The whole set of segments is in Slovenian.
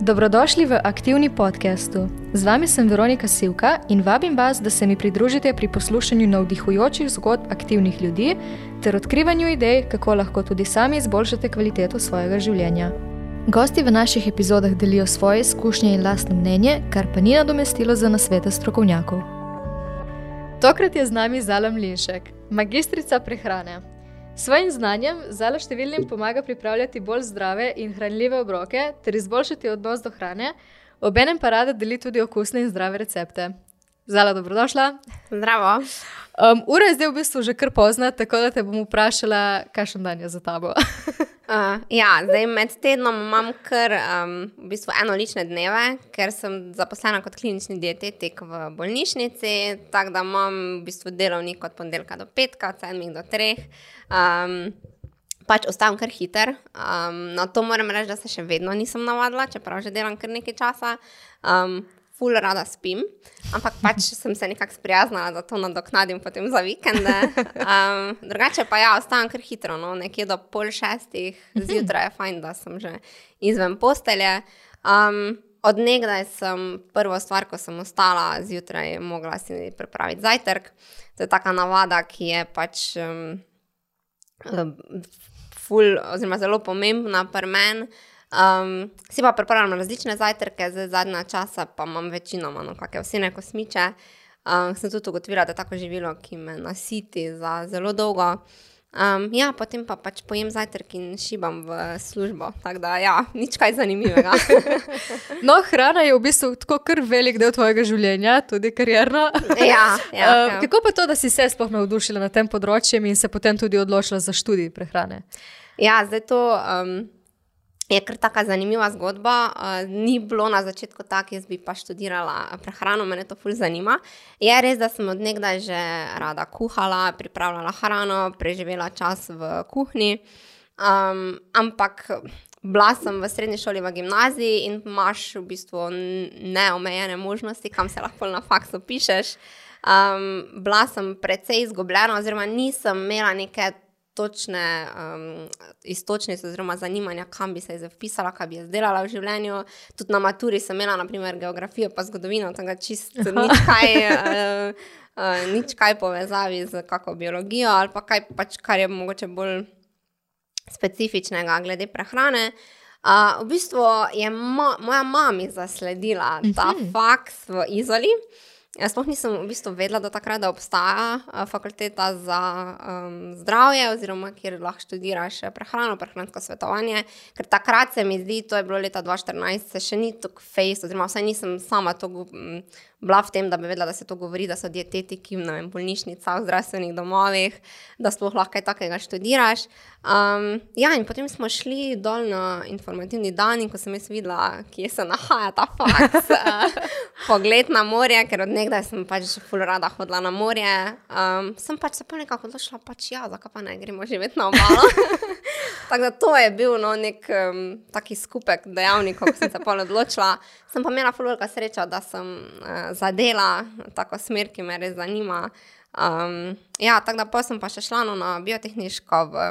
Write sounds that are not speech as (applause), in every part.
Dobrodošli v aktivni podkastu. Z vami sem Veronika Sivka in vabim vas, da se mi pridružite pri poslušanju navdihujočih zgodb aktivnih ljudi ter odkrivanju idej, kako lahko tudi sami izboljšate kvaliteto svojega življenja. Gosti v naših epizodah delijo svoje izkušnje in lastno mnenje, kar pa ni nadomestilo za nasvete strokovnjakov. Tokrat je z nami Zala Mlinšek, magistrica prehrane. Svojim znanjem Zala številnim pomaga pripravljati bolj zdrave in hranljive obroke ter izboljšati odnos do hrane, obenem pa rada deli tudi okusne in zdrave recepte. Zala, dobrodošla. Zdravo. Um, ura je zdaj v bistvu že kar pozna, tako da te bom vprašala, kakšen dan je za tabo. (laughs) uh, ja, zdaj med tednom imam kar um, v bistvu enolične dneve, ker sem zaposlena kot klinični dietetik v bolnišnici, tako da imam v bistvu delovnik od ponedeljka do petka, od sedmih do treh. Um, pač ostajam kar hiter. Um, na to moram reči, da se še vedno nisem navadila, čeprav že delam kar nekaj časa. Um, ful rada spim, ampak pač sem se nekako sprijaznila, da to nadoknadim potem za vikende. Um, drugače pa ja, ostajam kar hitro, no, nekje do pol šestih zjutraj je fajn, da sem že izven postelje. Um, od nekdaj sem prvo stvar, ko sem ostala zjutraj, mogla si pripraviti zajtrk. To je taka navada, ki je pač um, ful, oziroma zelo pomembna pri meni. Um, si pa pripravljam različne zajtrke, zdaj zadnja časa pa imam večino, no, kakšne vse kosmiče. Um, sem tudi ugotovila, da je tako živilo, ki me nasiti za zelo dolgo. Um, ja, potem pa pač pojem zajtrk in šibam v službo. Tako da, ja, nič kaj zanimivega. (laughs) no, hrana je v bistvu tako kar velik del tvojega življenja, tudi karjerno. ja, ja, uh, (laughs) ja. Kako pa to, da si se sploh navdušila na tem področju in se potem tudi odločila za študij prehrane? Ja, zdaj to. Um, Je kar tako zanimiva zgodba. Uh, ni bilo na začetku tako, jaz bi pa študirala prehrano, me to fulj zanima. Je res, da sem odnegdaj že rada kuhala, pripravljala hrano, preživela čas v kuhinji. Um, ampak bila sem v srednji šoli, v gimnaziji in imaš v bistvu neomejene možnosti, kam se lahko na faksu pišeš. Um, bila sem precej izgubljena, oziroma nisem imela neke točne um, istočnice, oziroma zanimanja, kam bi se zapisala, kaj bi jaz delala v življenju. Tudi na maturi sem imela, naprimer, geografijo, pa zgodovino, tam čisto (laughs) nič kaj. Uh, uh, nič kaj povezavi z kako biologijo ali pa kaj, pač, kar je mogoče bolj specifičnega glede prehrane. Uh, v bistvu je mo moja mama zasledila ta uh mhm. -huh. faks v Izoli. Jaz sploh nisem v bistvu vedela, da takrat da obstaja uh, fakulteta za um, zdravje, oziroma kjer lahko študiraš eh, prehrano, prehransko svetovanje. Ker takrat se mi zdi, to je bilo leta 2014, se še ni tako face, oziroma vsaj nisem sama to um, bila v tem, da bi vedela, da se to govori, da so dietetiki v bolnišnicah, v zdravstvenih domovih, da sploh lahko kaj takega študiraš. Um, ja, in potem smo šli dol na informativni dan, in ko sem jaz videla, kje se nahaja ta faks, uh, (laughs) pogled na morje, ker od nekdaj sem pač že ful rada hodila na morje, um, sem pač se pa nekako odločila, pač ja, zakaj pa ne gremo živeti na obalo. (laughs) Tako da to je bil no, nek um, taki skupek dejavnikov, ko sem se pa odločila. Sem pa imela fululka sreča, da sem uh, zadela, tako smer, ki me res zanima. Um, ja, tako da sem pa še šla no, na biotehniško v,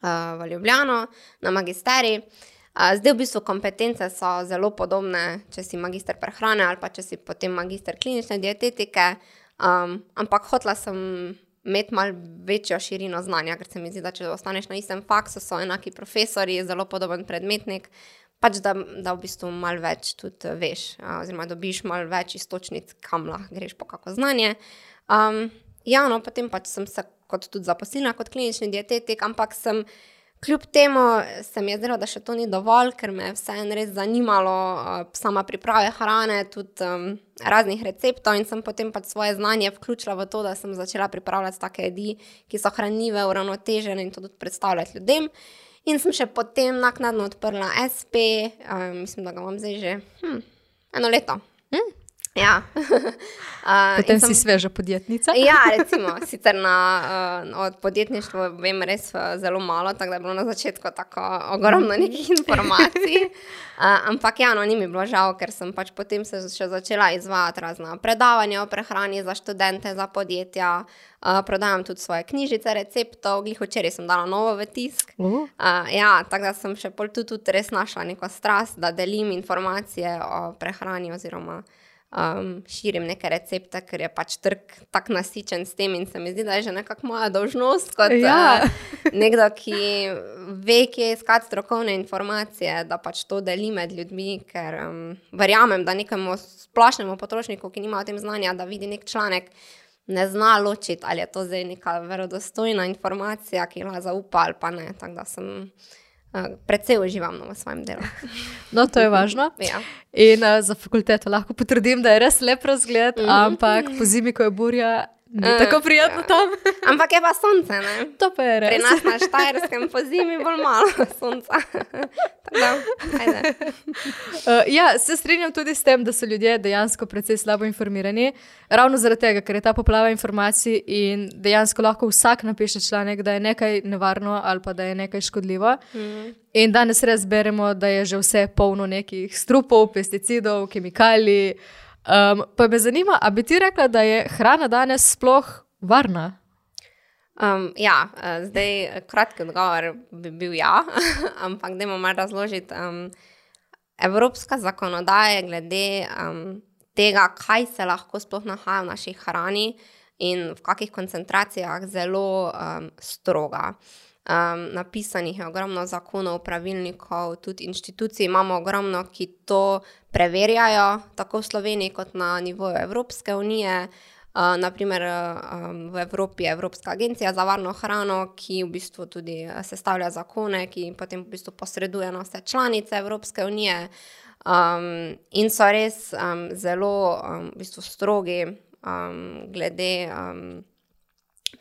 uh, v Ljubljano, na magisterij. Uh, zdaj, v bistvu, kompetence so zelo podobne, če si magister prehrane ali pa če si potem magister klinične dietetike. Um, ampak hotla sem imeti malo večjo širino znanja, ker se mi zdi, da če ostaneš na istem faksu, so enaki profesori, zelo podoben predmetnik pač da, da v bistvu malo več tudi eh, veš, oziroma dobiš malo več istočnic, kam lahko greš po kako znanje. Um, ja, no, potem pač sem se kot tudi zaposlila kot klinični dietetik, ampak sem. Kljub temu se mi je zdelo, da še to ni dovolj, ker me je vseeno res zanimalo, uh, sama priprava hrane, tudi um, raznih receptov. In sem potem pač svoje znanje vključila v to, da sem začela pripravljati take jedi, ki so hranljive, uravnotežene in to tudi predstavljati ljudem. In sem še potem naknadno odprla SP, um, mislim, da ga imam zdaj že hm, eno leto. Hm. Ja. (laughs) Uh, Potem sem, si sveža podjetnica. ja, (laughs) recimo, sicer na, uh, od podjetništva vem res uh, zelo malo, tako da je bilo na začetku tako ogromno nekih (laughs) informacij. Uh, ampak ja, no, ni mi bilo žal, ker sem pač potem se še začela izvajati razna predavanja o prehrani za študente, za podjetja. Uh, prodajam tudi svoje knjižice, receptov, glih včeraj sem dala novo v tisk. Uh. Uh, ja, tako da sem še pol tudi, tudi res našla neko strast, da delim informacije o prehrani oziroma um, širim neke recepte, ker je pač trg tako nasičen s tem in se mi zdi, da je že nekako moja dolžnost kot ja. uh, nekdo, ki ve, kje iskati strokovne informacije, da pač to deli med ljudmi, ker um, verjamem, da nekemu splošnemu potrošniku, ki nima o tem znanja, da vidi nek članek. Ne zna ločiti, ali je to zdaj neka verodostojna informacija, ki jo zaupa, ali pa ne. Tako da sem uh, Predvsej uživam v svojem delu. (laughs) No, to je važno. (laughs) ja. In uh, za fakulteto lahko potrdim, da je res lep razgled, mm -hmm. ampak po zimi, ko je burja, Ni uh, tako prijetno ja. tam. (laughs) Ampak je pa sonce, ne? To pa je res. Pri nas na Štajerskem po zimi bolj malo (laughs) sonca. da, uh, ja, se strinjam tudi s tem, da so ljudje dejansko precej slabo informirani. Ravno zaradi tega, ker je ta poplava informacij in dejansko lahko vsak napiše članek, da je nekaj nevarno ali pa da je nekaj škodljivo. Mm. In danes res beremo, da je že vse polno nekih strupov, pesticidov, kemikalij. Um, pa me zanima, ali bi ti rekla, da je hrana danes sploh varna? Um, ja, eh, zdaj kratki odgovor bi bil ja, (laughs) ampak da imamo razložiti. Um, evropska zakonodaja je glede um, tega, kaj se lahko sploh nahaja v naši hrani in v kakšnih koncentracijah, zelo um, stroga. Um, napisanih je ogromno zakonov, pravilnikov, tudi inštitucij imamo ogromno, ki to preverjajo, tako v Sloveniji, kot na nivoju Evropske unije. Uh, naprimer, um, v Evropi je Evropska agencija za varno hrano, ki v bistvu tudi sestavlja zakone, ki potem v bistvu posreduje na vse članice Evropske unije. Um, in so res um, zelo um, v bistvu strogi um, glede um,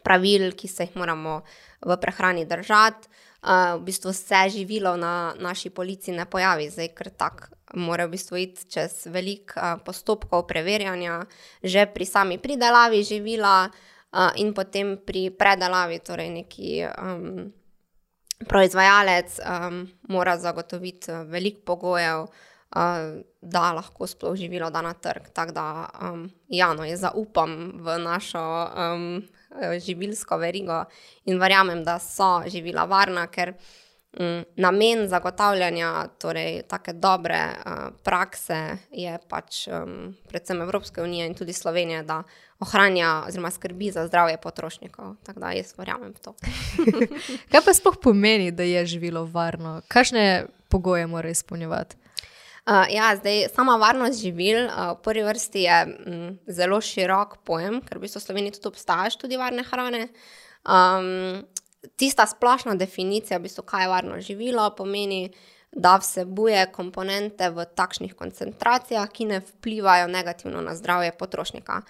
pravil, ki se jih moramo v prehrani držati. Uh, v bistvu se živilo na naši policiji ne pojavi, zdaj ker tako mora v bistvu iti čez velik uh, postopkov preverjanja, že pri sami pridelavi živila uh, in potem pri predelavi, torej neki um, proizvajalec um, mora zagotoviti veliko pogojev, uh, da lahko sploh živilo da na trg. Tako da, um, ja, no, jaz zaupam v našo. Um, živilsko verigo in verjamem, da so živila varna, ker um, namen zagotavljanja torej, take dobre uh, prakse je pač um, predvsem Evropske unije in tudi Slovenije, da ohranja oziroma skrbi za zdravje potrošnikov. Tako da jaz verjamem v to. (laughs) Kaj pa sploh pomeni, da je živilo varno? Kakšne pogoje mora izpolnjevati? Uh, ja, zdaj, sama varnost živil uh, v prvi vrsti je m, mm, zelo širok pojem, ker v bistvu v Sloveniji tudi obstajajo tudi varne hrane. Um, tista splošna definicija, v bistvu, kaj je varno živilo, pomeni, da vsebuje komponente v takšnih koncentracijah, ki ne vplivajo negativno na zdravje potrošnika.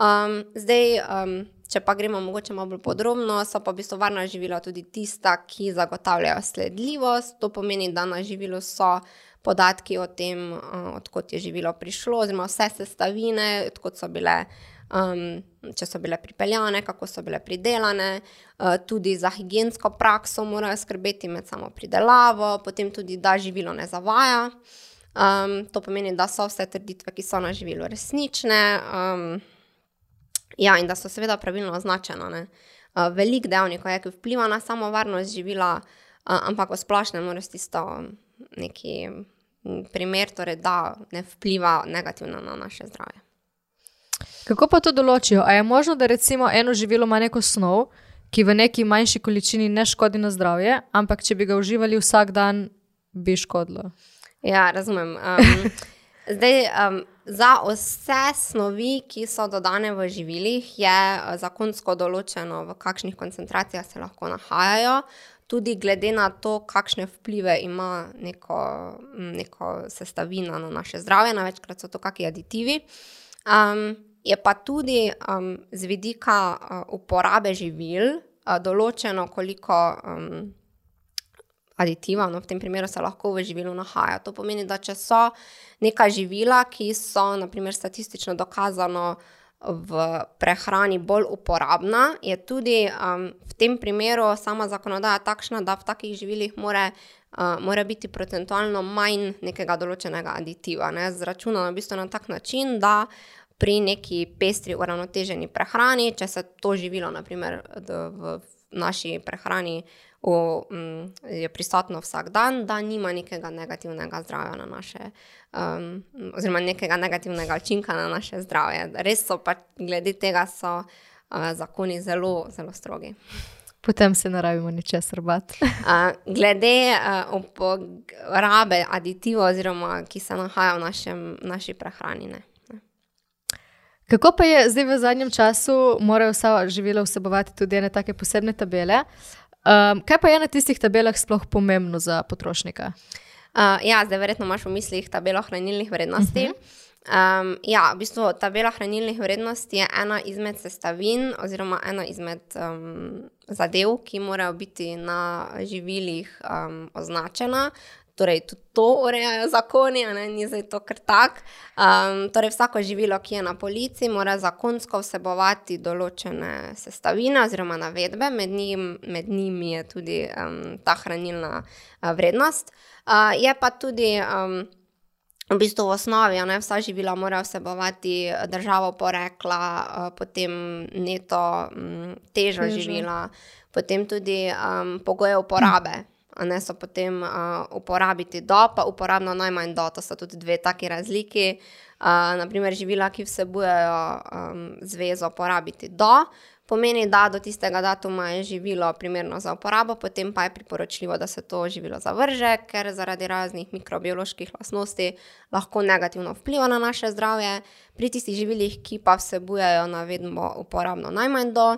Um, zdaj, um, če pa gremo mogoče malo bolj podrobno, so pa v bistvu varna živila tudi tista, ki zagotavljajo sledljivost. To pomeni, da na živilu so podatki o tem, uh, odkot je živilo prišlo, oziroma vse sestavine, odkot so bile. Um, če so bile pripeljane, kako so bile pridelane, uh, tudi za higijensko prakso morajo skrbeti med samo pridelavo, potem tudi, da živilo ne zavaja. Um, to pomeni, da so vse trditve, ki so na živilu, resnične um, ja, in da so seveda pravilno označene. Uh, velik dejavnik je, ki vpliva na samo varnost živila, uh, ampak v splošnem mora s tisto neki primer, torej, da ne vpliva negativno na naše zdravje. Kako pa to določijo? A je možno, da recimo eno živilo ima neko snov, ki v neki manjši količini ne škodi na zdravje, ampak če bi ga uživali vsak dan, bi škodilo? Ja, razumem. Um, (laughs) zdaj, um, za vse snovi, ki so dodane v živilih, je uh, zakonsko določeno, v kakšnih koncentracijah se lahko nahajajo tudi glede na to, kakšne vplive ima neko, neko sestavina na naše zdravje, največkrat so to kakšni aditivi. Um, je pa tudi um, z vidika uh, uporabe živil uh, določeno, koliko um, aditiva, no, v tem primeru se lahko v živilu nahaja. To pomeni, da če so neka živila, ki so naprimer statistično dokazano v prehrani bolj uporabna, je tudi um, v tem primeru sama zakonodaja takšna, da v takih živilih more, uh, more biti procentualno manj nekega določenega aditiva. Ne? Zračunano v bistvu na tak način, da pri neki pestri, uravnoteženi prehrani, če se to živilo, naprimer v naši prehrani, v, m, je prisotno vsak dan, da nima nekega negativnega zdravja na naše, um, oziroma nekega negativnega učinka na naše zdravje. Res so pa glede tega so, uh, zakoni zelo, zelo strogi. Potem se ne rabimo ničesar bati. uh, glede uh, uporabe aditivov, oziroma ki se nahajajo v našem, naši prehrani. Ne. Kako pa je zdaj v zadnjem času, morajo vsa živila vsebovati tudi ene take posebne tabele? Um, kaj pa je na tistih tabelah sploh pomembno za potrošnika? Uh, ja, zdaj verjetno imaš v mislih tabelo hranilnih vrednosti. Uh -huh. um, ja, v bistvu tabela hranilnih vrednosti je ena izmed sestavin, oziroma ena izmed um, zadev, ki morajo biti na živilih um, označena. Torej, tudi to urejajo zakoni, ne, ni zdaj to kar tak. Um, torej, vsako živilo, ki je na polici, mora zakonsko vsebovati določene sestavine oziroma navedbe, med, njim, med njimi je tudi um, ta hranilna uh, vrednost. Uh, je pa tudi. Um, V bistvu v osnovi ne, vsa živila morajo vsebovati državo porekla, potem neto težo živila, potem tudi um, pogoje uporabe ne so potem uh, uporabiti do, pa uporabno najmanj do. To so tudi dve taki razliki. Uh, naprimer, živila, ki vsebujejo um, zvezo porabiti do, pomeni, da do tistega datuma je živilo primerno za uporabo, potem pa je priporočljivo, da se to živilo zavrže, ker zaradi raznih mikrobioloških lastnosti lahko negativno vpliva na naše zdravje. Pri tistih živilih, ki pa vsebujejo navedbo uporabno najmanj do.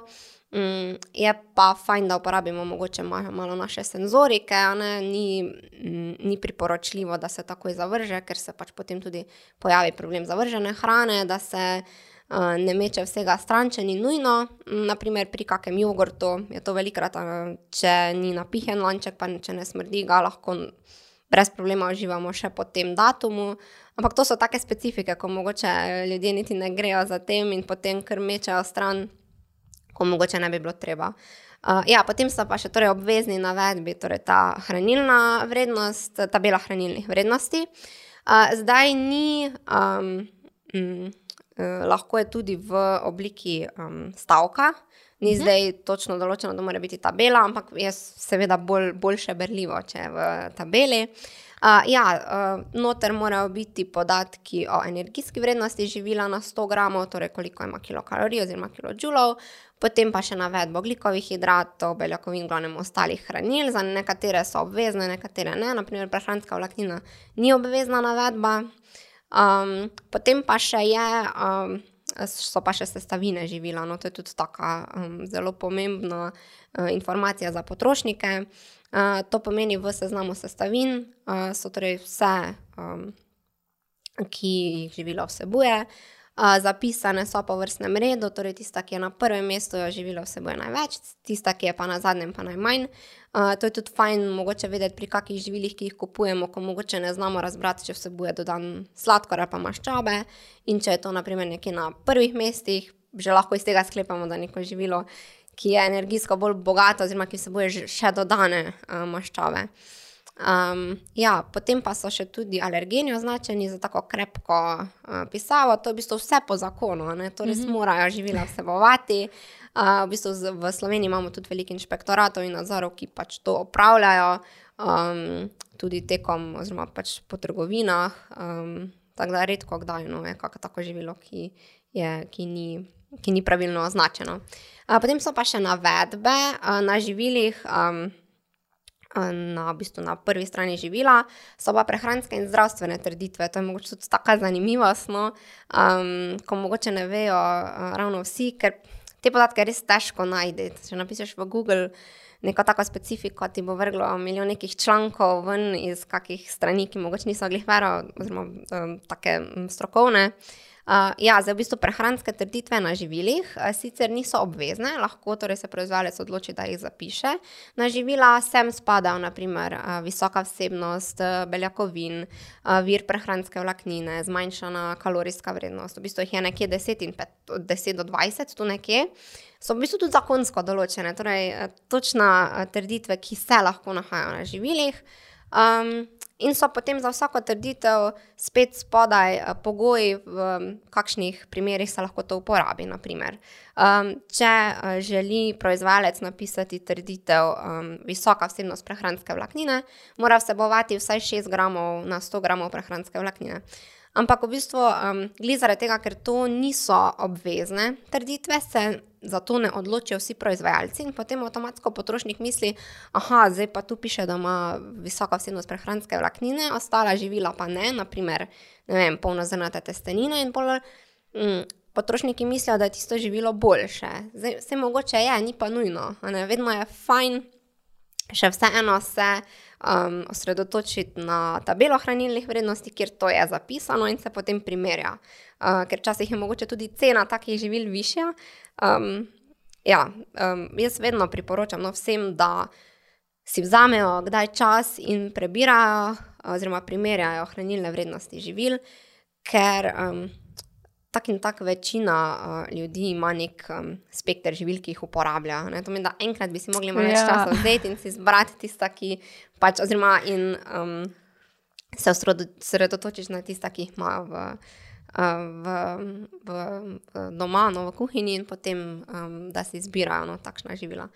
Mm, je pa fajn, da uporabimo mogoče malo naše senzorike, ni, mm, ni priporočljivo, da se takoj zavrže, ker se pač potem tudi pojavi problem zavržene hrane, da se uh, ne meče vsega stran, če ni nujno. Mm, Naprimer, pri kakem jogurtu je to velikrat, če ni napihen lanček, pa če ne smrdi, ga lahko brez problema uživamo še po tem datumu. Ampak to so take specifike, ko mogoče ljudje niti ne grejo za tem in potem kar mečejo stran ko mogoče ne bi bilo treba. Uh, ja, potem so pa še torej obvezni navedbi, torej ta hranilna vrednost, ta bela hranilnih vrednosti. Uh, zdaj ni, um, mm, uh, lahko je tudi v obliki um, stavka, ni mhm. zdaj točno določeno, da mora biti ta bela, ampak je seveda bolj, boljše berljivo, če je v tabeli. Uh, ja, uh, noter morajo biti podatki o energijski vrednosti živila na 100 gramov, torej koliko ima kilokalorij oziroma kilojulov, potem pa še navedbo glikovih hidratov, beljakovin, glavnem ostalih hranil, za nekatere so obvezne, nekatere ne, naprimer prehranska vlaknina ni obvezna navedba. Um, potem pa še je, um, so pa še sestavine živila, no to je tudi taka um, zelo pomembna uh, informacija za potrošnike. To pomeni v seznamu sestavin, uh, so torej vse, um, ki jih živilo vsebuje. Zapisane so po vrstnem redu, torej tista, ki je na prvem mestu, jo živilo vsebuje največ, tista, ki je pa na zadnjem, pa najmanj. To je tudi fajn, mogoče vedeti, pri kakih živilih, ki jih kupujemo, ko mogoče ne znamo razbrati, če vsebuje dodan sladkor ali pa maščobe. In če je to naprimer nekje na prvih mestih, že lahko iz tega sklepamo, da neko živilo, ki je energijsko bolj bogato, oziroma ki vsebuje še dodane uh, maščobe. Um, ja, potem pa so še tudi alergeni označeni za tako krepko uh, pisavo. To je v bistvu vse po zakonu, ne? to res mm -hmm. morajo živila vsebovati. Uh, v, bistvu z, v Sloveniji imamo tudi veliko inšpektoratov in nadzorov, ki pač to opravljajo, um, tudi tekom, oziroma pač po trgovinah. Um, tako da redko kdaj no, je kakšno tako živilo, ki, je, ki, ni, ki ni pravilno označeno. Uh, potem so pa še navedbe na živilih. Um, na, v bistvu na prvi strani živila, so pa prehranske in zdravstvene trditve. To je mogoče tudi tako zanimivost, no? um, ko mogoče ne vejo uh, ravno vsi, ker te podatke res težko najti. Če napišeš v Google neko tako specifiko, ti bo vrglo milijon nekih člankov ven iz kakih strani, ki mogoče niso glih vero, oziroma um, take strokovne. Uh, ja, zdaj v bistvu prehranske trditve na živilih uh, sicer niso obvezne, lahko torej se proizvajalec odloči, da jih zapiše. Na živila sem spadajo naprimer uh, visoka vsebnost uh, beljakovin, uh, vir prehranske vlaknine, zmanjšana kalorijska vrednost. V bistvu jih je nekje 10, 5, 10 do 20, tu nekje. So v bistvu tudi zakonsko določene, torej točna trditve, ki se lahko nahajajo na živilih. Um, in so potem za vsako trditev spet spodaj uh, pogoji, v um, kakšnih primerih se lahko to uporabi. Um, če uh, želi proizvajalec napisati trditev um, visoka vsebnost prehranske vlaknine, mora vsebovati vsaj 6 gramov na 100 gramov prehranske vlaknine. Ampak v bistvu, um, glede zaradi tega, ker to niso obvezne trditve, se za to ne odločijo vsi proizvajalci in potem avtomatsko potrošnik misli, da zdaj pa tu piše, da ima visoka vsebnost prehranske vlaknine, ostala živila pa ne, naprimer, ne vem, polnozrnate testenine in pol. Mm, Potrošniki mislijo, da je tisto živilo boljše. Zdaj, vse mogoče je, ni pa nujno. Vedno je fajn, še vseeno se um, osredotočiti na tabelo hranilnih vrednosti, kjer to je zapisano in se potem primerja. Uh, ker včasih je mogoče tudi cena takih živil višja. Um, ja, um, jaz vedno priporočam no, vsem, da si vzamejo kdaj čas in prebirajo oziroma primerjajo hranilne vrednosti živil, ker. Um, tako in tako večina uh, ljudi ima nek um, spekter živil, ki jih uporablja. Ne? To pomeni, da enkrat bi si mogli malo več ja. časa vzeti in si izbrati tiste, ki pač, oziroma in um, se osredotočiti na tiste, ki jih imajo v, uh, v, v, v doma, no, v kuhinji, in potem um, da si izbirajo no, takšna živila.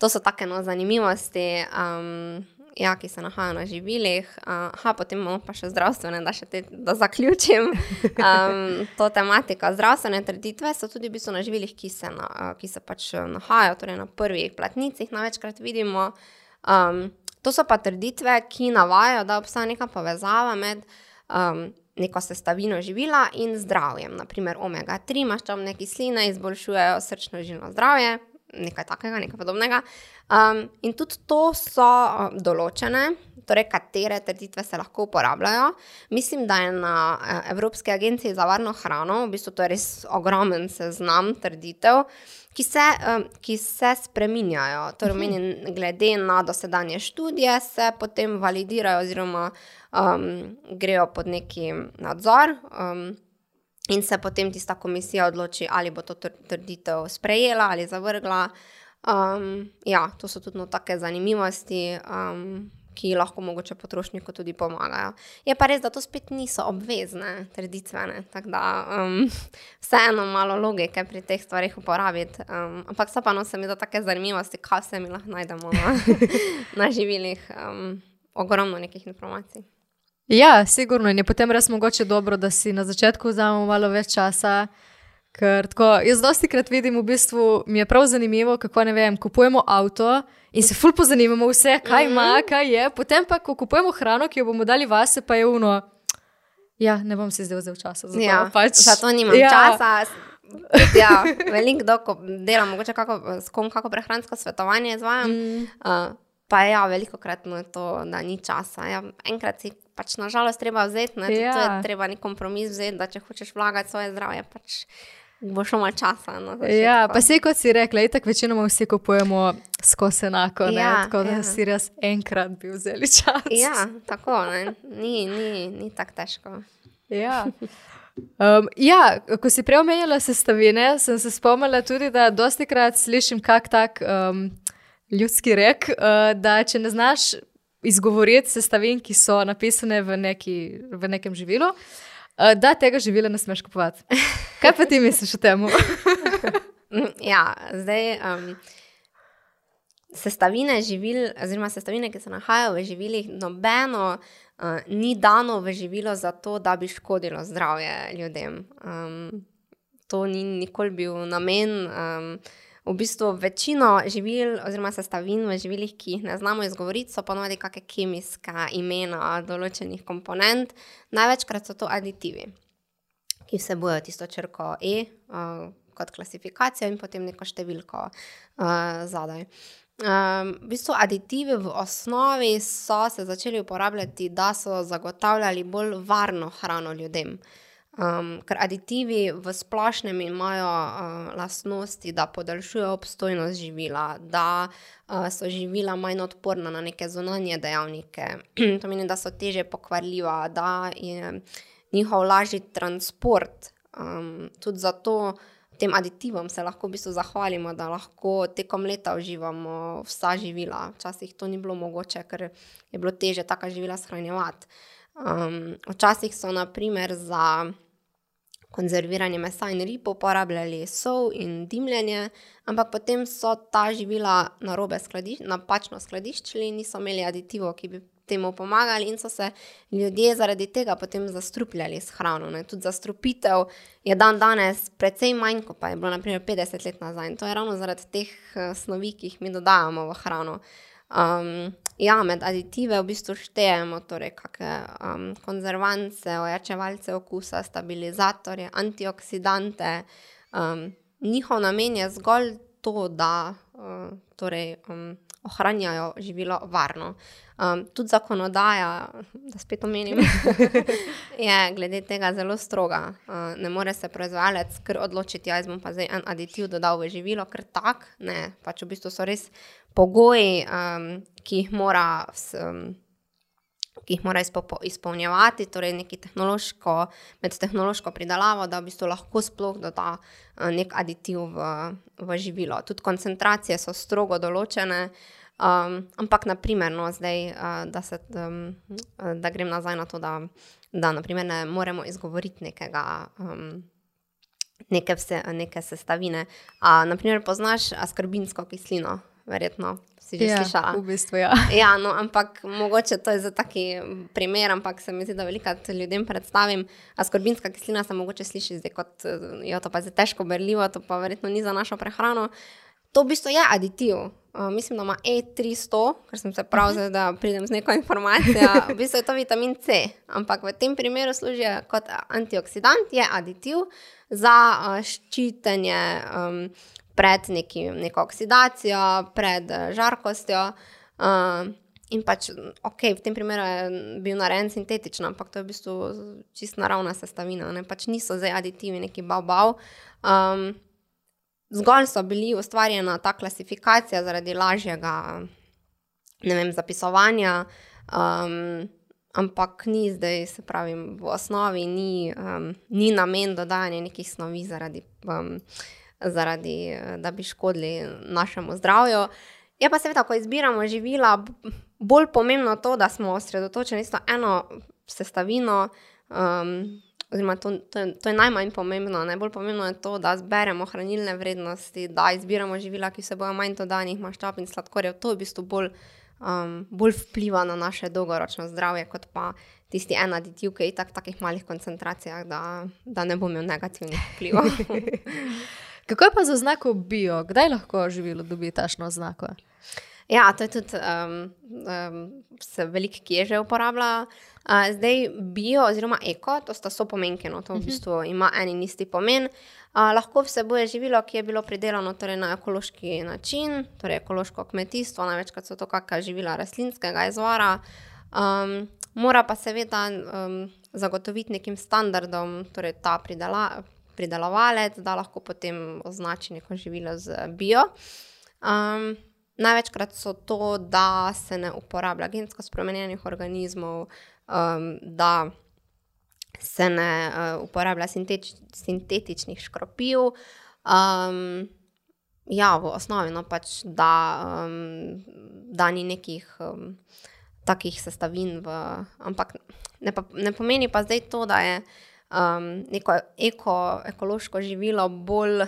To so take no, zanimivosti. Um, ja, ki se nahajajo na živilih, uh, potem imamo pa še zdravstvene, da, še te, da zaključim (laughs) um, to tematiko. Zdravstvene trditve so tudi v bistvu na živilih, ki se, na, uh, ki se pač nahajajo torej na prvih platnicah, največkrat vidimo. Um, to so pa trditve, ki navajajo, da obstaja neka povezava med um, neko sestavino živila in zdravjem. Naprimer, omega-3 maščobne kisline izboljšujejo srčno-žilno zdravje, nekaj takega, nekaj podobnega. Um, in tudi to so uh, določene, torej katere trditve se lahko uporabljajo. Mislim, da je na uh, Evropski agenciji za varno hrano, v bistvu to je res ogromen seznam trditev. Ki se, um, ki se spreminjajo, torej, meni, glede na dosedanje študije, se potem validirajo, oziroma um, grejo pod neki nadzor. Um, in se potem tista komisija odloči, ali bo to trditev sprejela ali zavrgla. Um, ja, to so tudi no, take zanimivosti, um, ki lahko mogoče potrošniku tudi pomagajo. Je pa res, da to spet niso obvezne tradicijske, tako da um, (laughs) vseeno malo logike pri teh stvarih uporabiti. Um, ampak so pa no, se mi da take zanimivosti, kaj se mi lahko najdemo na, (laughs) na živilih. Um, ogromno nekih informacij. Ja, sigurno in je potem res mogoče dobro, da si na začetku vzamemo malo več časa. Ker tako, jaz dosti krat vidim, v bistvu mi je prav zanimivo, kako ne vem, kupujemo avto in se ful pozanimamo vse, kaj ima, mhm. kaj je. Potem pa, ko kupujemo hrano, ki jo bomo dali vase, pa je uno. Ja, ne bom si zdaj vzel časa za to. Ja, pač, zato nimam ja. časa. Ja, Veliko delam, mogoče kako, s kom kako prehransko svetovanje izvajam. Mm. Uh, pa ja, veliko krat mu je to, da ni časa. Ja, enkrat si pač nažalost treba vzeti, ne, ja. to je treba neki kompromis vzeti, da če hočeš vlagati svoje zdravje, pač bo šlo malo časa. No, ja, pa se kot si rekla, tako večinoma vsi kupujemo skozi enako, ja, tako da ja. si res enkrat bi vzeli čas. Ja, tako, ne. ni, ni, ni tako težko. Ja. Um, ja, ko si prej omenjala sestavine, sem se spomnila tudi, da dosti krat slišim kak tak um, ljudski rek, uh, da če ne znaš izgovoriti sestavin, ki so napisane v, neki, v nekem živilu, uh, da tega živila ne smeš kupovati. Kaj pa ti misliš o tem? (laughs) ja, zdaj. Um, Sestavine živil, oziroma sestavine, ki se nahajajo v živilih, nobeno uh, ni dano v živilo zato, da bi škodilo zdravje ljudem. Um, to ni nikoli bil namen. Um, v bistvu večino živil, oziroma sestavin v živilih, ki jih ne znamo izgovoriti, so ponovadi kakšne kemijske imena določenih komponent. Največkrat so to aditivi, ki vsebujejo tisto črko E uh, kot klasifikacijo in potem neko številko uh, zadaj. Um, v bistvu aditivi v osnovi so se začeli uporabljati, da so zagotavljali bolj varno hrano ljudem. Um, ker aditivi v splošnem imajo uh, lastnosti, da podaljšujejo obstojnost živila, da uh, so živila manj odporna na neke zunanje dejavnike, (clears throat) to pomeni, da so teže pokvarljiva, da je njihov lažji transport. Um, tudi zato tem aditivom se lahko v bistvu zahvalimo, da lahko tekom leta uživamo vsa živila. Včasih to ni bilo mogoče, ker je bilo teže taka živila shranjevati. Um, včasih so naprimer za konzerviranje mesa in rib uporabljali sol in dimljenje, ampak potem so ta živila narobe skladiš napačno skladiščili in niso imeli aditivov, ki bi temu pomagali, in so se ljudje zaradi tega potem zastrupljali s hrano. Ne. Tudi zastrupitev je dan danes precej manj, kot pa je bilo naprimer 50 let nazaj. In to je ravno zaradi teh uh, snovi, ki jih mi dodajamo v hrano. Um, ja, med aditive v bistvu štejemo torej kakšne um, konzervance, ojačevalce okusa, stabilizatorje, antioksidante. Um, njihov namen je zgolj to, da uh, torej, um, ohranjajo živilo varno. Um, tudi zakonodaja, da spet omenim, (laughs) je glede tega zelo stroga. Uh, ne more se proizvajalec kar odločiti, da bom pa zdaj en aditiv dodal v živilo, ker tak, ne, pač v bistvu so res pogoji, um, ki jih mora. Um, Ki jih mora izpolnjevati, torej neki tehnološko, med tehnološko pridelavo, da v bistvu lahko sploh doda nek aditiv v, v živilo. Tudi koncentracije so strogo določene, um, ampak, naprimer, no, zdaj, uh, da, se, um, da grem nazaj na to, da, da naprimer, ne moremo izgovoriti nekega. Um, Neke, vse, neke sestavine. A, naprimer, poznaš askorbinsko kislino, verjetno si že ja, slišala. V bistvu, ja. (laughs) ja, no, ampak mogoče to je za taki primer, ampak se mi zdi, da velikrat ljudem predstavim. Askorbinska kislina se mogoče sliši zdaj kot, jo to pa je težko berljivo, to pa verjetno ni za našo prehrano. To v bistvu je aditiv. Uh, mislim, da ima E300, ker sem se prav zdaj, da pridem z neko informacijo. V bistvu je to vitamin C, ampak v tem primeru služi kot antioksidant, je aditiv za uh, ščitenje um, pred neki, neko oksidacijo, pred uh, žarkostjo. Uh, in pač, ok, v tem primeru je bil narejen sintetično, ampak to je v bistvu čist naravna sestavina, ne? pač niso zdaj aditivi, neki bav-bav. Um, zgolj so bili ustvarjena ta klasifikacija zaradi lažjega vem, zapisovanja. Um, Ampak ni zdaj, se pravi, v osnovi ni, um, ni namen dodajanja nekih snovi zaradi um, zaradi, da bi škodili našemu zdravju. Je pa seveda, ko izbiramo živila, bolj pomembno to, da smo osredotočeni na eno sestavino. Um, oziroma, to, to, je, to je najmanj pomembno. Najbolj pomembno je to, da zberemo hranilne vrednosti, da izbiramo živila, ki se bojo manj dodanih maščob in sladkorjev. To je v bistvu bolj, um, bolj vpliva na naše dolgoročno zdravje, kot pa tisti en aditiv, ki je v takih malih koncentracijah, da, da ne bo imel negativnih vplivov. (laughs) Kako je pa za znako bio? Kdaj lahko živelo dobi tašno znako? Ja, to je tudi um, um, se veliko, ki je že uporablja. Uh, zdaj bio oziroma eko, to sta so pomenke, no, to v mhm. bistvu ima en in isti pomen. Uh, lahko vsebuje živilo, ki je bilo pridelano torej na ekološki način, torej ekološko kmetijstvo, največkrat so to kakšna živila rastlinskega izvora. Um, mora pa seveda um, zagotoviti nekim standardom, torej ta pridelava pridelovalec, da lahko potem označi neko živilo z bio. Um, največkrat so to, da se ne uporablja gensko spremenjenih organizmov, um, da se ne uh, uporablja sintetič, sintetičnih škropiv. Um, ja, v osnovi, no pač, da, um, da ni nekih. Um, Takih sestavin, v, ampak ne, pa, ne pomeni pa zdaj to, da je uh, um, neko eko, ekološko živilo bolj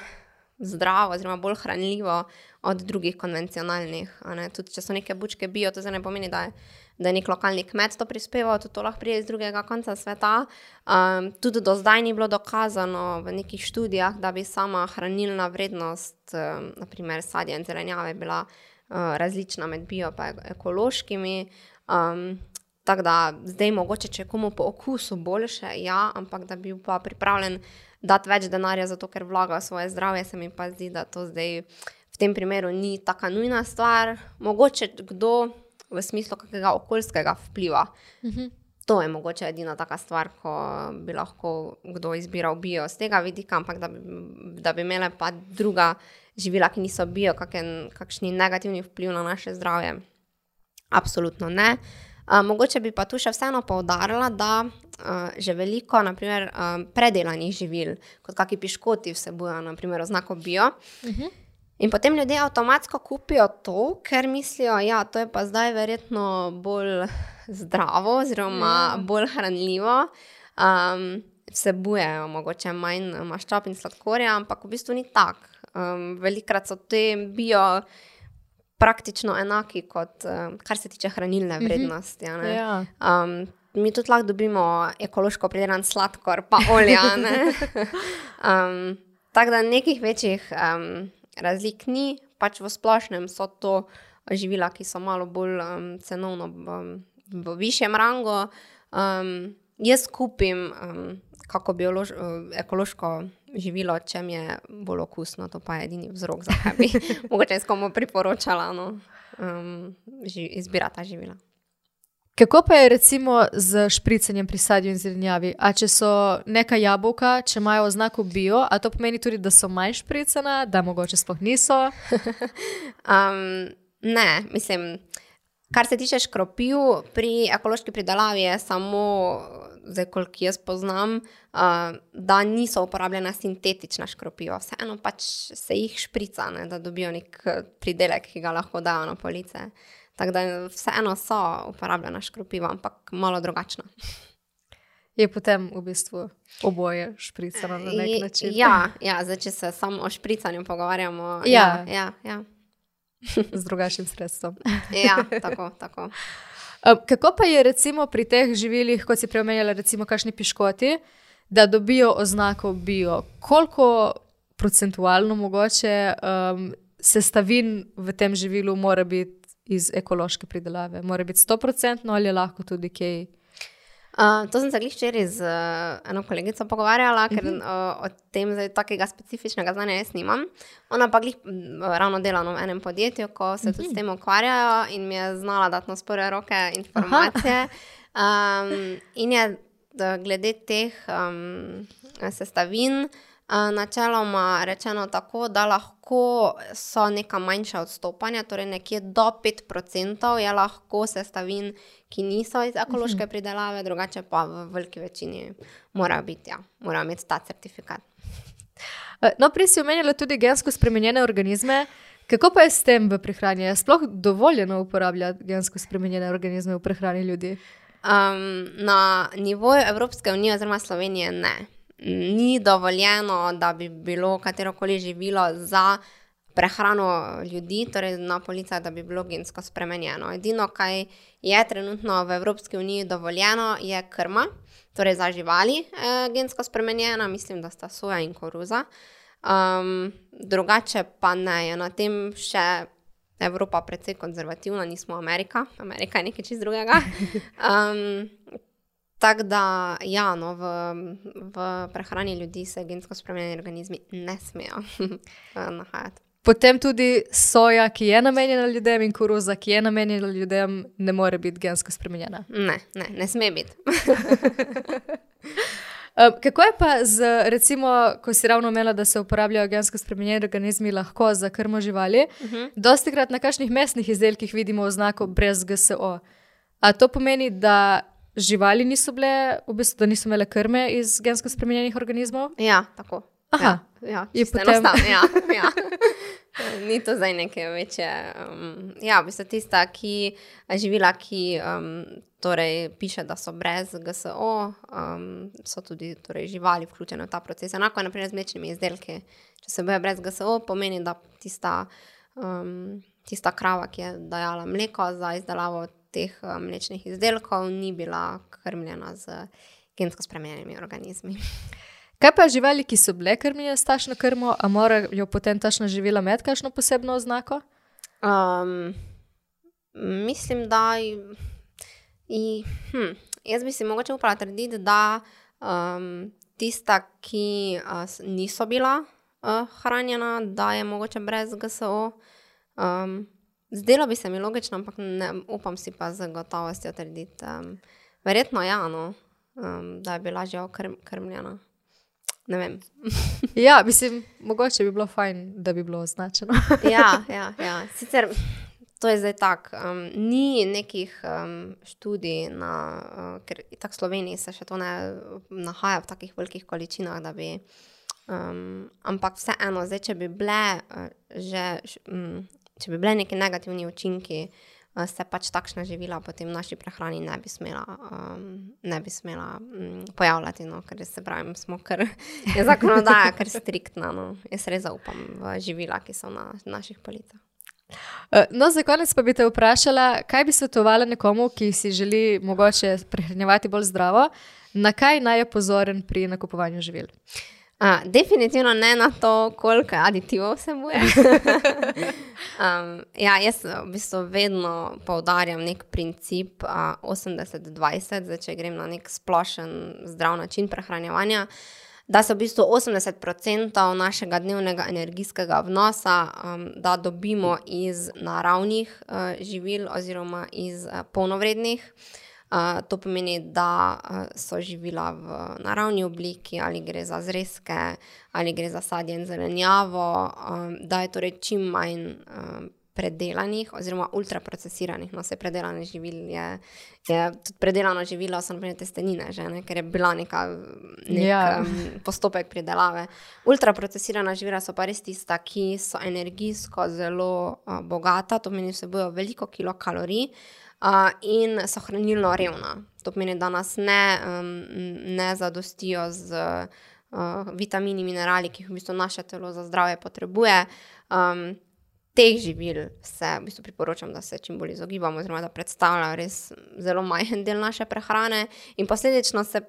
zdravo, oziroma bolj hranljivo od drugih konvencionalnih. Tudi če so neke bučke bio, to ne pomeni, da je, da je nek lokalni kmet to prispeval, tudi to lahko pride iz drugega konca sveta. Um, tudi do zdaj ni bilo dokazano v nekih študijah, da bi sama hranilna vrednost, um, naprimer sadja in zelenjave, bila uh, različna med bio in ekološkimi. Um, Tako da zdaj mogoče, če komu po okusu boljše, ja, ampak da bi bil pa pripravljen dati več denarja za to, ker vlaga svoje zdravje, se mi pa zdi, da to zdaj v tem primeru ni tako nujna stvar. Mogoče kdo v smislu kakega okoljskega vpliva. Mhm. to je mogoče edina taka stvar, ko bi lahko kdo izbiral bio z tega vidika, ampak da bi, da bi imele pa druga živila, ki niso bio, kaken, kakšni negativni vpliv na naše zdravje. Absolutno ne. Uh, mogoče bi pa tu še vseeno poudarila, da uh, že veliko naprimer, um, predelanih živil, kot kakšni piškoti, vsebujejo naprimer oznako bio. Uh -huh. In potem ljudje avtomatsko kupijo to, ker mislijo, da ja, je to zdaj verjetno bolj zdravo, oziroma mm. bolj hranljivo. Um, vsebujejo mogoče manj maščob in sladkorja, ampak v bistvu ni tako. Um, velikrat so te bio praktično enaki, kot um, kar se tiče hranilne mhm. vrednosti. Mm -hmm. ja. um, mi tudi lahko dobimo ekološko pridelan sladkor, pa olje. um, (laughs) tako da nekih večjih um, razlik ni, pač v splošnem so to živila, ki so malo bolj um, cenovno. Um, v višjem rangu. Um, jaz kupim um, kako biolož, ekološko živilo, če mi je bolj okusno, to pa je edini vzrok, zakaj bi (laughs) mogoče s komu priporočala no, um, izbirati ta živila. Kako pa je recimo z špricanjem pri sadju in zelenjavi? A če so neka jabolka, če imajo oznako bio, a to pomeni tudi, da so manj špricana, da mogoče sploh niso? (laughs) um, ne, mislim. Kar se tiče škropiv, pri ekološki pridelavi je samo, zdaj, koliko jaz poznam, uh, da niso uporabljena sintetična škropiva. Vseeno pač se jih šprica, ne, da dobijo nek pridelek, ki ga lahko dajo na police. Tako da vseeno so uporabljena škropiva, ampak malo drugačna. Je potem v bistvu oboje špricano na nek način. Ja, ja zdaj, če se samo o špricanju pogovarjamo. Ja, ja, ja. ja (laughs) z drugačnim sredstvom. ja, (laughs) tako. tako. Kako pa je recimo pri teh živilih, kot si preomenjala, recimo kakšni piškoti, da dobijo oznako bio? Koliko procentualno mogoče um, sestavin v tem živilu mora biti iz ekološke pridelave? Mora biti 100% ali je lahko tudi kaj? Uh, to sem se včeraj z uh, eno kolegico pogovarjala, ker uh -huh. uh, o tem zdaj takega specifičnega znanja jaz nimam. Ona pa glih ravno dela v enem podjetju, ko se uh -huh. tudi s tem ukvarjajo in mi je znala dati na spore roke informacije. Um, in je glede teh um, sestavin. Načeloma rečeno tako, da lahko so neka manjša odstopanja, torej nekje do 5% je lahko sestavin, ki niso iz ekološke mhm. pridelave, drugače pa v veliki večini mora biti, ja, mora imeti ta certifikat. No, prej si omenjala tudi gensko spremenjene organizme. Kako pa je s tem v prehrani? Je sploh dovoljeno uporabljati gensko spremenjene organizme v prehrani ljudi? Um, na nivoju Evropske unije oziroma Slovenije ne ni dovoljeno, da bi bilo katero koli živilo za prehrano ljudi, torej na policah, da bi bilo gensko spremenjeno. Edino, kar je trenutno v Evropski uniji dovoljeno, je krma, torej za živali eh, gensko spremenjena, mislim, da sta soja in koruza. Um, drugače pa ne, je na tem še. Evropa precej konzervativna, nismo Amerika, Amerika je nekaj čist drugega. Um, (laughs) Tako da, ja, no, v, v prehrani ljudi se gensko spremenjeni organizmi ne smejo (laughs) nahajati. Potem tudi soja, ki je namenjena ljudem, in koruza, ki je namenjena ljudem, ne more biti gensko spremenjena. Ne, ne, ne sme biti. (laughs) Kako je pa z, recimo, ko si ravno omenila, da se uporabljajo gensko spremenjeni organizmi lahko za krmo živali? Uh mhm. -huh. Dosti krat na kakšnih mesnih izdelkih vidimo oznako brez GSO. A to pomeni, da živali niso bile, v bistvu, da niso imele krme iz gensko spremenjenih organizmov? Ja, tako. Aha, ja, ja, je potem... ja, (laughs) ja. Ni to zdaj neke večje. Um, ja, v bistvu tista, ki živila, ki um, torej, piše, da so brez GSO, um, so tudi torej, živali vključene v ta proces. Enako je naprimer z mlečnimi izdelki. Če se boje brez GSO, pomeni, da tista, um, tista krava, ki je dajala mleko za izdelavo teh uh, mlečnih izdelkov ni bila krmljena z gensko spremenjenimi organizmi. Kaj pa živali, ki so bile krmljene s tašno krmo, a morajo potem tašna živila imeti kakšno posebno oznako? Um, mislim, da. I, hm, jaz bi si mogoče upala trditi, da um, tista, ki uh, niso bila uh, hranjena, da je mogoče brez GSO. Um, Zdelo bi se mi logično, ampak ne upam si pa z gotovostjo trditi, um, verjetno ja, no, um, da je bila že okrmljena. Ne vem. (laughs) ja, mislim, mogoče bi bilo fajn, da bi bilo označeno. (laughs) ja, ja, ja. (laughs) Sicer to je zdaj tako. Um, ni nekih um, študij, na, uh, ker tako v Sloveniji se še to ne nahaja v takih velikih količinah. Bi, um, ampak vseeno, zdaj, če bi bile uh, že. Um, Če bi bile neki negativni učinki, uh, se pač takšna živila potem v naši prehrani ne bi smela, um, ne bi smela um, pojavljati, no, ker se pravi, smo kar je zakonodaja, kar striktna. No. Jaz res zaupam v živila, ki so na naših policah. Uh, no, za konec pa bi te vprašala, kaj bi svetovala nekomu, ki si želi mogoče prehranjevati bolj zdravo, na kaj naj je pozoren pri nakupovanju živil? Uh, definitivno ne na to, koliko aditivov vsebuje. (laughs) um, ja, jaz v bistvu vedno poudarjam nek princip uh, 80-20, če grem na nek splošen zdrav način prehranjevanja. Da se v bistvu 80% našega dnevnega energijskega vnosa um, dobimo iz naravnih uh, živil oziroma iz uh, polnovrednih uh, to pomeni, da so živila v naravni obliki, ali gre za zrezke, ali gre za sadje in zelenjavo, um, da je torej čim manj um, predelanih, oziroma ultraprocesiranih. No, se predelane živil je, je tudi predelano živilo, so naprimer testenine, že, ne, ker je bila neka nek, ja. um, postopek pridelave. Ultraprocesirana živila so pa res tista, ki so energijsko zelo uh, bogata, to pomeni, vsebujejo veliko kilokalorij uh, in so hranilno revna. To pomeni, da nas ne, um, ne zadostijo z uh, vitamini, minerali, ki jih v bistvu naše telo za zdravje potrebuje. Um, Teh živil se v bistvu priporočam, da se čim bolj izogibamo, oziroma da predstavljajo res zelo majhen del naše prehrane, in posledično se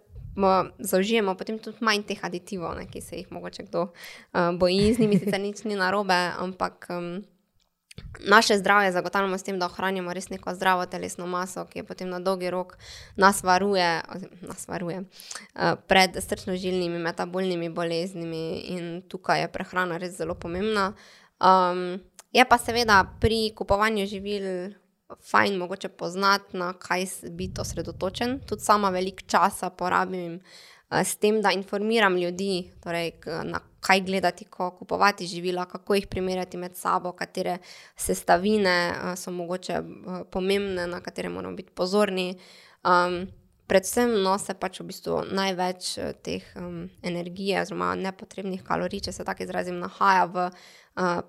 zaužijemo potem tudi manj teh aditivov, ne, ki se jih morda kdo uh, boji, z njimi sicer nič ni narobe, ampak um, naše zdravje zagotavljamo s tem, da ohranjamo res neko zdravo telesno maso, ki potem na dolgi rok nas varuje, nas varuje uh, pred srčno-žilnimi, metabolnimi boleznimi in tukaj je prehrana res zelo pomembna. Um, je pa seveda pri kupovanju živil. Fajn, mogoče poznati, na kaj biti osredotočen. Tudi sama veliko časa porabim uh, s tem, da informiram ljudi, torej, na kaj gledati, ko kupovati živila, kako jih primerjati med sabo, katere sestavine uh, so mogoče uh, pomembne, na katere moramo biti pozorni. Um, predvsem no, se pač v bistvu največ uh, teh um, energije, oziroma nepotrebnih kalorij, če se tako izrazim, nahaja v uh,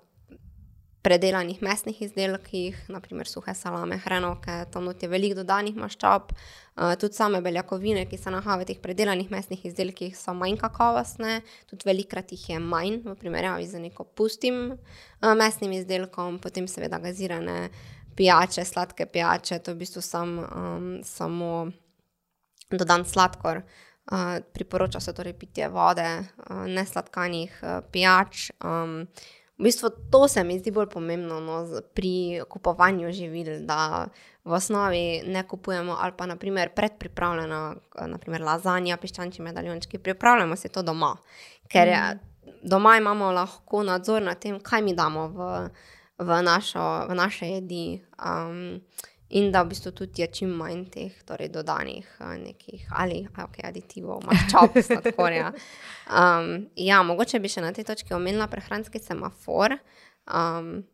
predelanih mesnih izdelkih, naprimer suhe salame, hrenovke, tam je veliko dodanih maščob, uh, tudi same beljakovine, ki se nahajajo v teh predelanih mesnih izdelkih, so manj kakovostne, tudi velikrat jih je manj v primerjavi z neko pustim uh, mesnim izdelkom, potem seveda gazirane pijače, sladke pijače, to je v bistvu sam, um, samo dodan sladkor. Uh, priporoča se torej pitje vode, uh, nesladkanih uh, pijač. Um, V bistvu to se mi zdi bolj pomembno no, pri kupovanju živil, da v osnovi ne kupujemo ali pa naprimer predpripravljena, naprimer lazanja, piščančji medaljončki, pripravljamo se to doma. Ker mm. doma imamo lahko nadzor nad tem, kaj mi damo v, v, našo, v naše jedi. Um, in da v bistvu tudi je čim manj teh torej, dodanih uh, nekih ali okay, aditivov, maščob, (laughs) sladkorja. Um, ja, mogoče bi še na tej točki omenila prehranski semafor, um,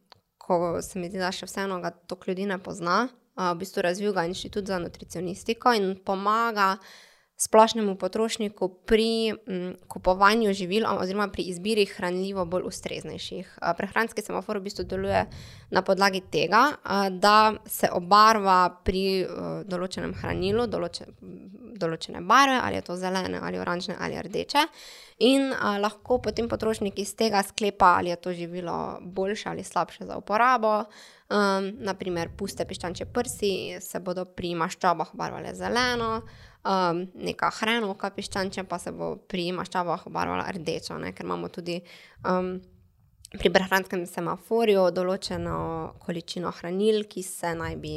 ko se mi zdi, da še vseeno ga toliko ljudi ne pozna. Uh, v bistvu razvil ga inštitut za nutricionistiko in pomaga splošnemu potrošniku pri m, mm, kupovanju živil, oziroma pri izbiri hranljivo bolj ustreznejših. Prehranski semafor v bistvu deluje na podlagi tega, da se obarva pri določenem hranilu, določe, določene barve, ali je to zelene, ali oranžne, ali rdeče. In lahko potem potrošnik iz tega sklepa, ali je to živilo boljše ali slabše za uporabo. Um, naprimer, puste piščančje prsi se bodo pri maščobah obarvale zeleno, um, neka hrenovka piščančja pa se bo pri maščobah obarvala rdečo, ne? ker imamo tudi um, pri prehranskem semaforju določeno količino hranil, ki se naj bi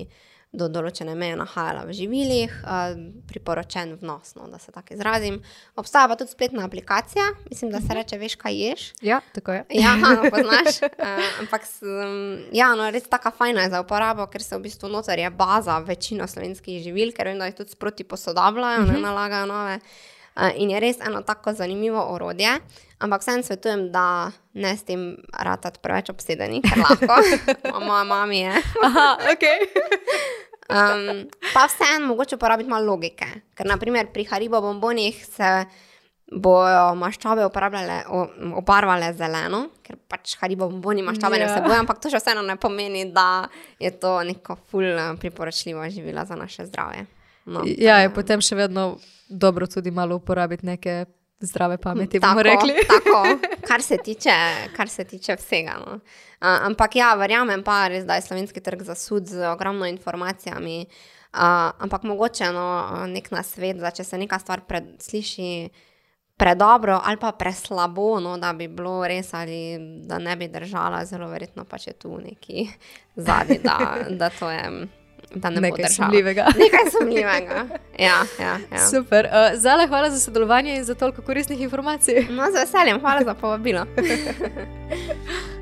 do določene meje nahajala v živilih, uh, priporočen vnos, no, da se tako izrazim. Obstaja pa tudi spletna aplikacija, mislim, da se Mhm. reče, veš, kaj ješ. Ja, tako je. Ja, no, poznaš. Uh, (laughs) ampak um, ja, no, res tako fajna je za uporabo, ker se v bistvu noter je baza večino slovenskih živil, ker vem, da jih tudi sproti posodabljajo, uh -huh. ne nalagajo nove. Uh, in je res eno tako zanimivo orodje, ampak vsem svetujem, da ne s tem ratati preveč obsedeni, ker lahko. (laughs) Moja mama je. Aha, ok. (laughs) Um, pa vseeno mogoče uporabiti malo logike, ker naprimer pri Haribo bombonih se bojo maščobe uporabljale, obarvale zeleno, ker pač Haribo bomboni maščobe ne Ja. vsebujejo, ampak to še vseeno ne pomeni, da je to neko ful eh, priporočljivo živilo za naše zdravje. No, Ja, je potem še vedno dobro tudi malo uporabiti neke zdrave pameti, Tako, bomo rekli. tako, (laughs) kar se tiče, kar se tiče vsega. No. Uh, ampak ja, verjamem pa res, da je slovenski trg zasud z ogromno informacijami. Uh, ampak mogoče no, nek nasvet, da če se neka stvar pred, sliši predobro ali pa preslabo, no, da bi bilo res ali da ne bi držala, zelo verjetno pa če tu neki zadnji, da, da to je. Da ne Nekaj sumljivega. Nekaj sumljivega. Ja, ja, ja. Super. Uh, Zale, hvala za sodelovanje in za toliko koristnih informacij. No, z veseljem, hvala za povabilo. (laughs)